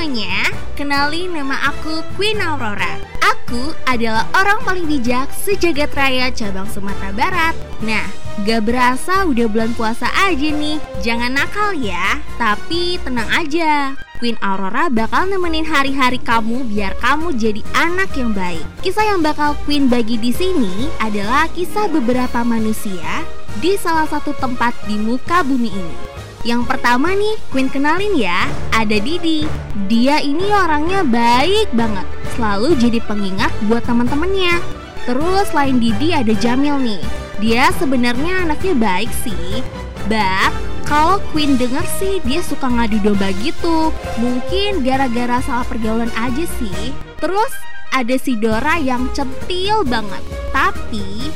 semuanya, kenalin nama aku Queen Aurora. Aku adalah orang paling bijak sejagat raya cabang Sumatera Barat. Nah, gak berasa udah bulan puasa aja nih. Jangan nakal ya, tapi tenang aja. Queen Aurora bakal nemenin hari-hari kamu biar kamu jadi anak yang baik. Kisah yang bakal Queen bagi di sini adalah kisah beberapa manusia di salah satu tempat di muka bumi ini. Yang pertama nih, Queen kenalin ya, ada Didi. Dia ini orangnya baik banget, selalu jadi pengingat buat teman-temannya. Terus selain Didi ada Jamil nih. Dia sebenarnya anaknya baik sih, but kalau Queen denger sih dia suka ngadu domba gitu. Mungkin gara-gara salah pergaulan aja sih. Terus ada si Dora yang centil banget. Tapi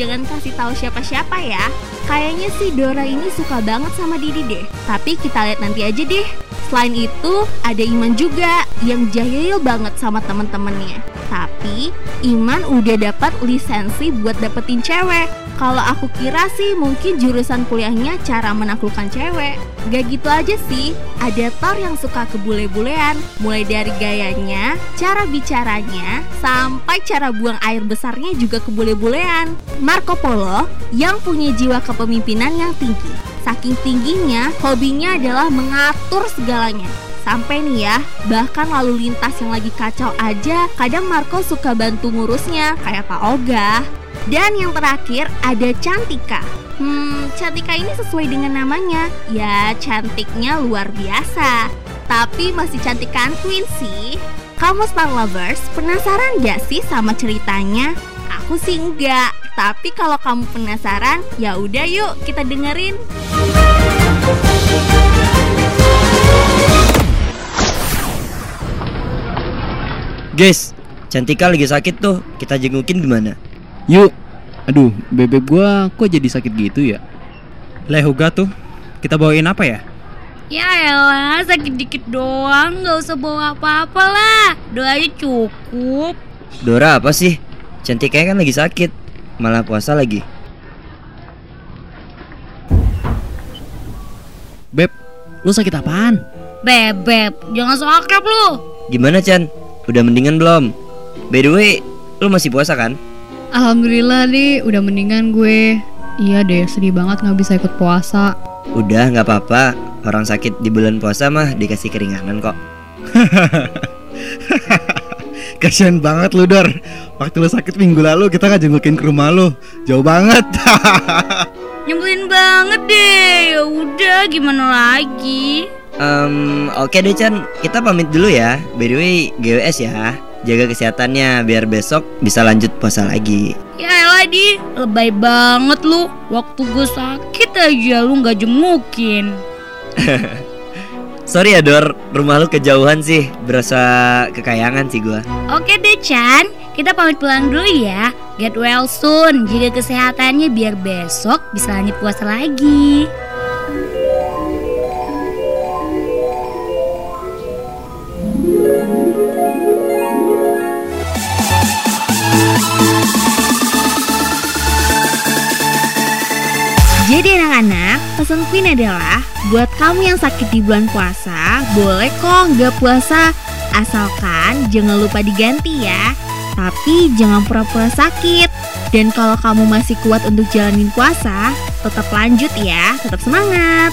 jangan kasih tahu siapa-siapa ya. Kayaknya si Dora ini suka banget sama Didi deh. Tapi kita lihat nanti aja deh. Selain itu, ada Iman juga yang jahil banget sama temen-temennya. Tapi Iman udah dapat lisensi buat dapetin cewek. Kalau aku kira sih mungkin jurusan kuliahnya cara menaklukkan cewek. Gak gitu aja sih, ada Thor yang suka kebule-bulean. Mulai dari gayanya, cara bicaranya, sampai cara buang air besarnya juga kebule-bulean. Marco Polo yang punya jiwa kepemimpinan yang tinggi. Saking tingginya, hobinya adalah mengatur segalanya. Sampai nih ya, bahkan lalu lintas yang lagi kacau aja, kadang Marco suka bantu ngurusnya, kayak Pak Oga. Dan yang terakhir ada Cantika. Hmm, Cantika ini sesuai dengan namanya. Ya, cantiknya luar biasa. Tapi masih cantikan Queen sih. Kamu Star Lovers, penasaran gak sih sama ceritanya? Aku sih enggak. Tapi kalau kamu penasaran, ya udah yuk kita dengerin. Guys, Cantika lagi sakit tuh. Kita jengukin gimana? Yuk. Aduh, bebek gua kok jadi sakit gitu ya? Lehuga tuh. Kita bawain apa ya? Ya elah, sakit dikit doang, gak usah bawa apa-apa lah. Doanya cukup. Dora apa sih? Cantikanya kan lagi sakit. Malah puasa lagi. Beb, lu sakit apaan? Bebek, jangan so akrab lu. Gimana Chan? Udah mendingan belum? By the way, lu masih puasa kan? Alhamdulillah nih udah mendingan gue Iya deh sedih banget gak bisa ikut puasa Udah nggak apa-apa. Orang sakit di bulan puasa mah dikasih keringanan kok. Kasian banget lu Dor Waktu lu sakit minggu lalu kita nggak jengukin ke rumah lu Jauh banget Nyebelin banget deh. Ya udah, gimana lagi? Em, oke deh Chan, kita pamit dulu ya. By the way, GWS ya. Jaga kesehatannya biar besok bisa lanjut puasa lagi. Ya elah di, lebay banget lu. Waktu gue sakit aja lu gak jemukin. Sorry ya Dor, rumah lu kejauhan sih. Berasa kekayangan sih gua. Oke deh Chan, kita pamit pulang dulu ya. Get well soon, jaga kesehatannya biar besok bisa lanjut puasa lagi. Pesan Queen adalah buat kamu yang sakit di bulan puasa, boleh kok nggak puasa asalkan jangan lupa diganti ya. Tapi jangan pura-pura sakit. Dan kalau kamu masih kuat untuk jalanin puasa, tetap lanjut ya, tetap semangat.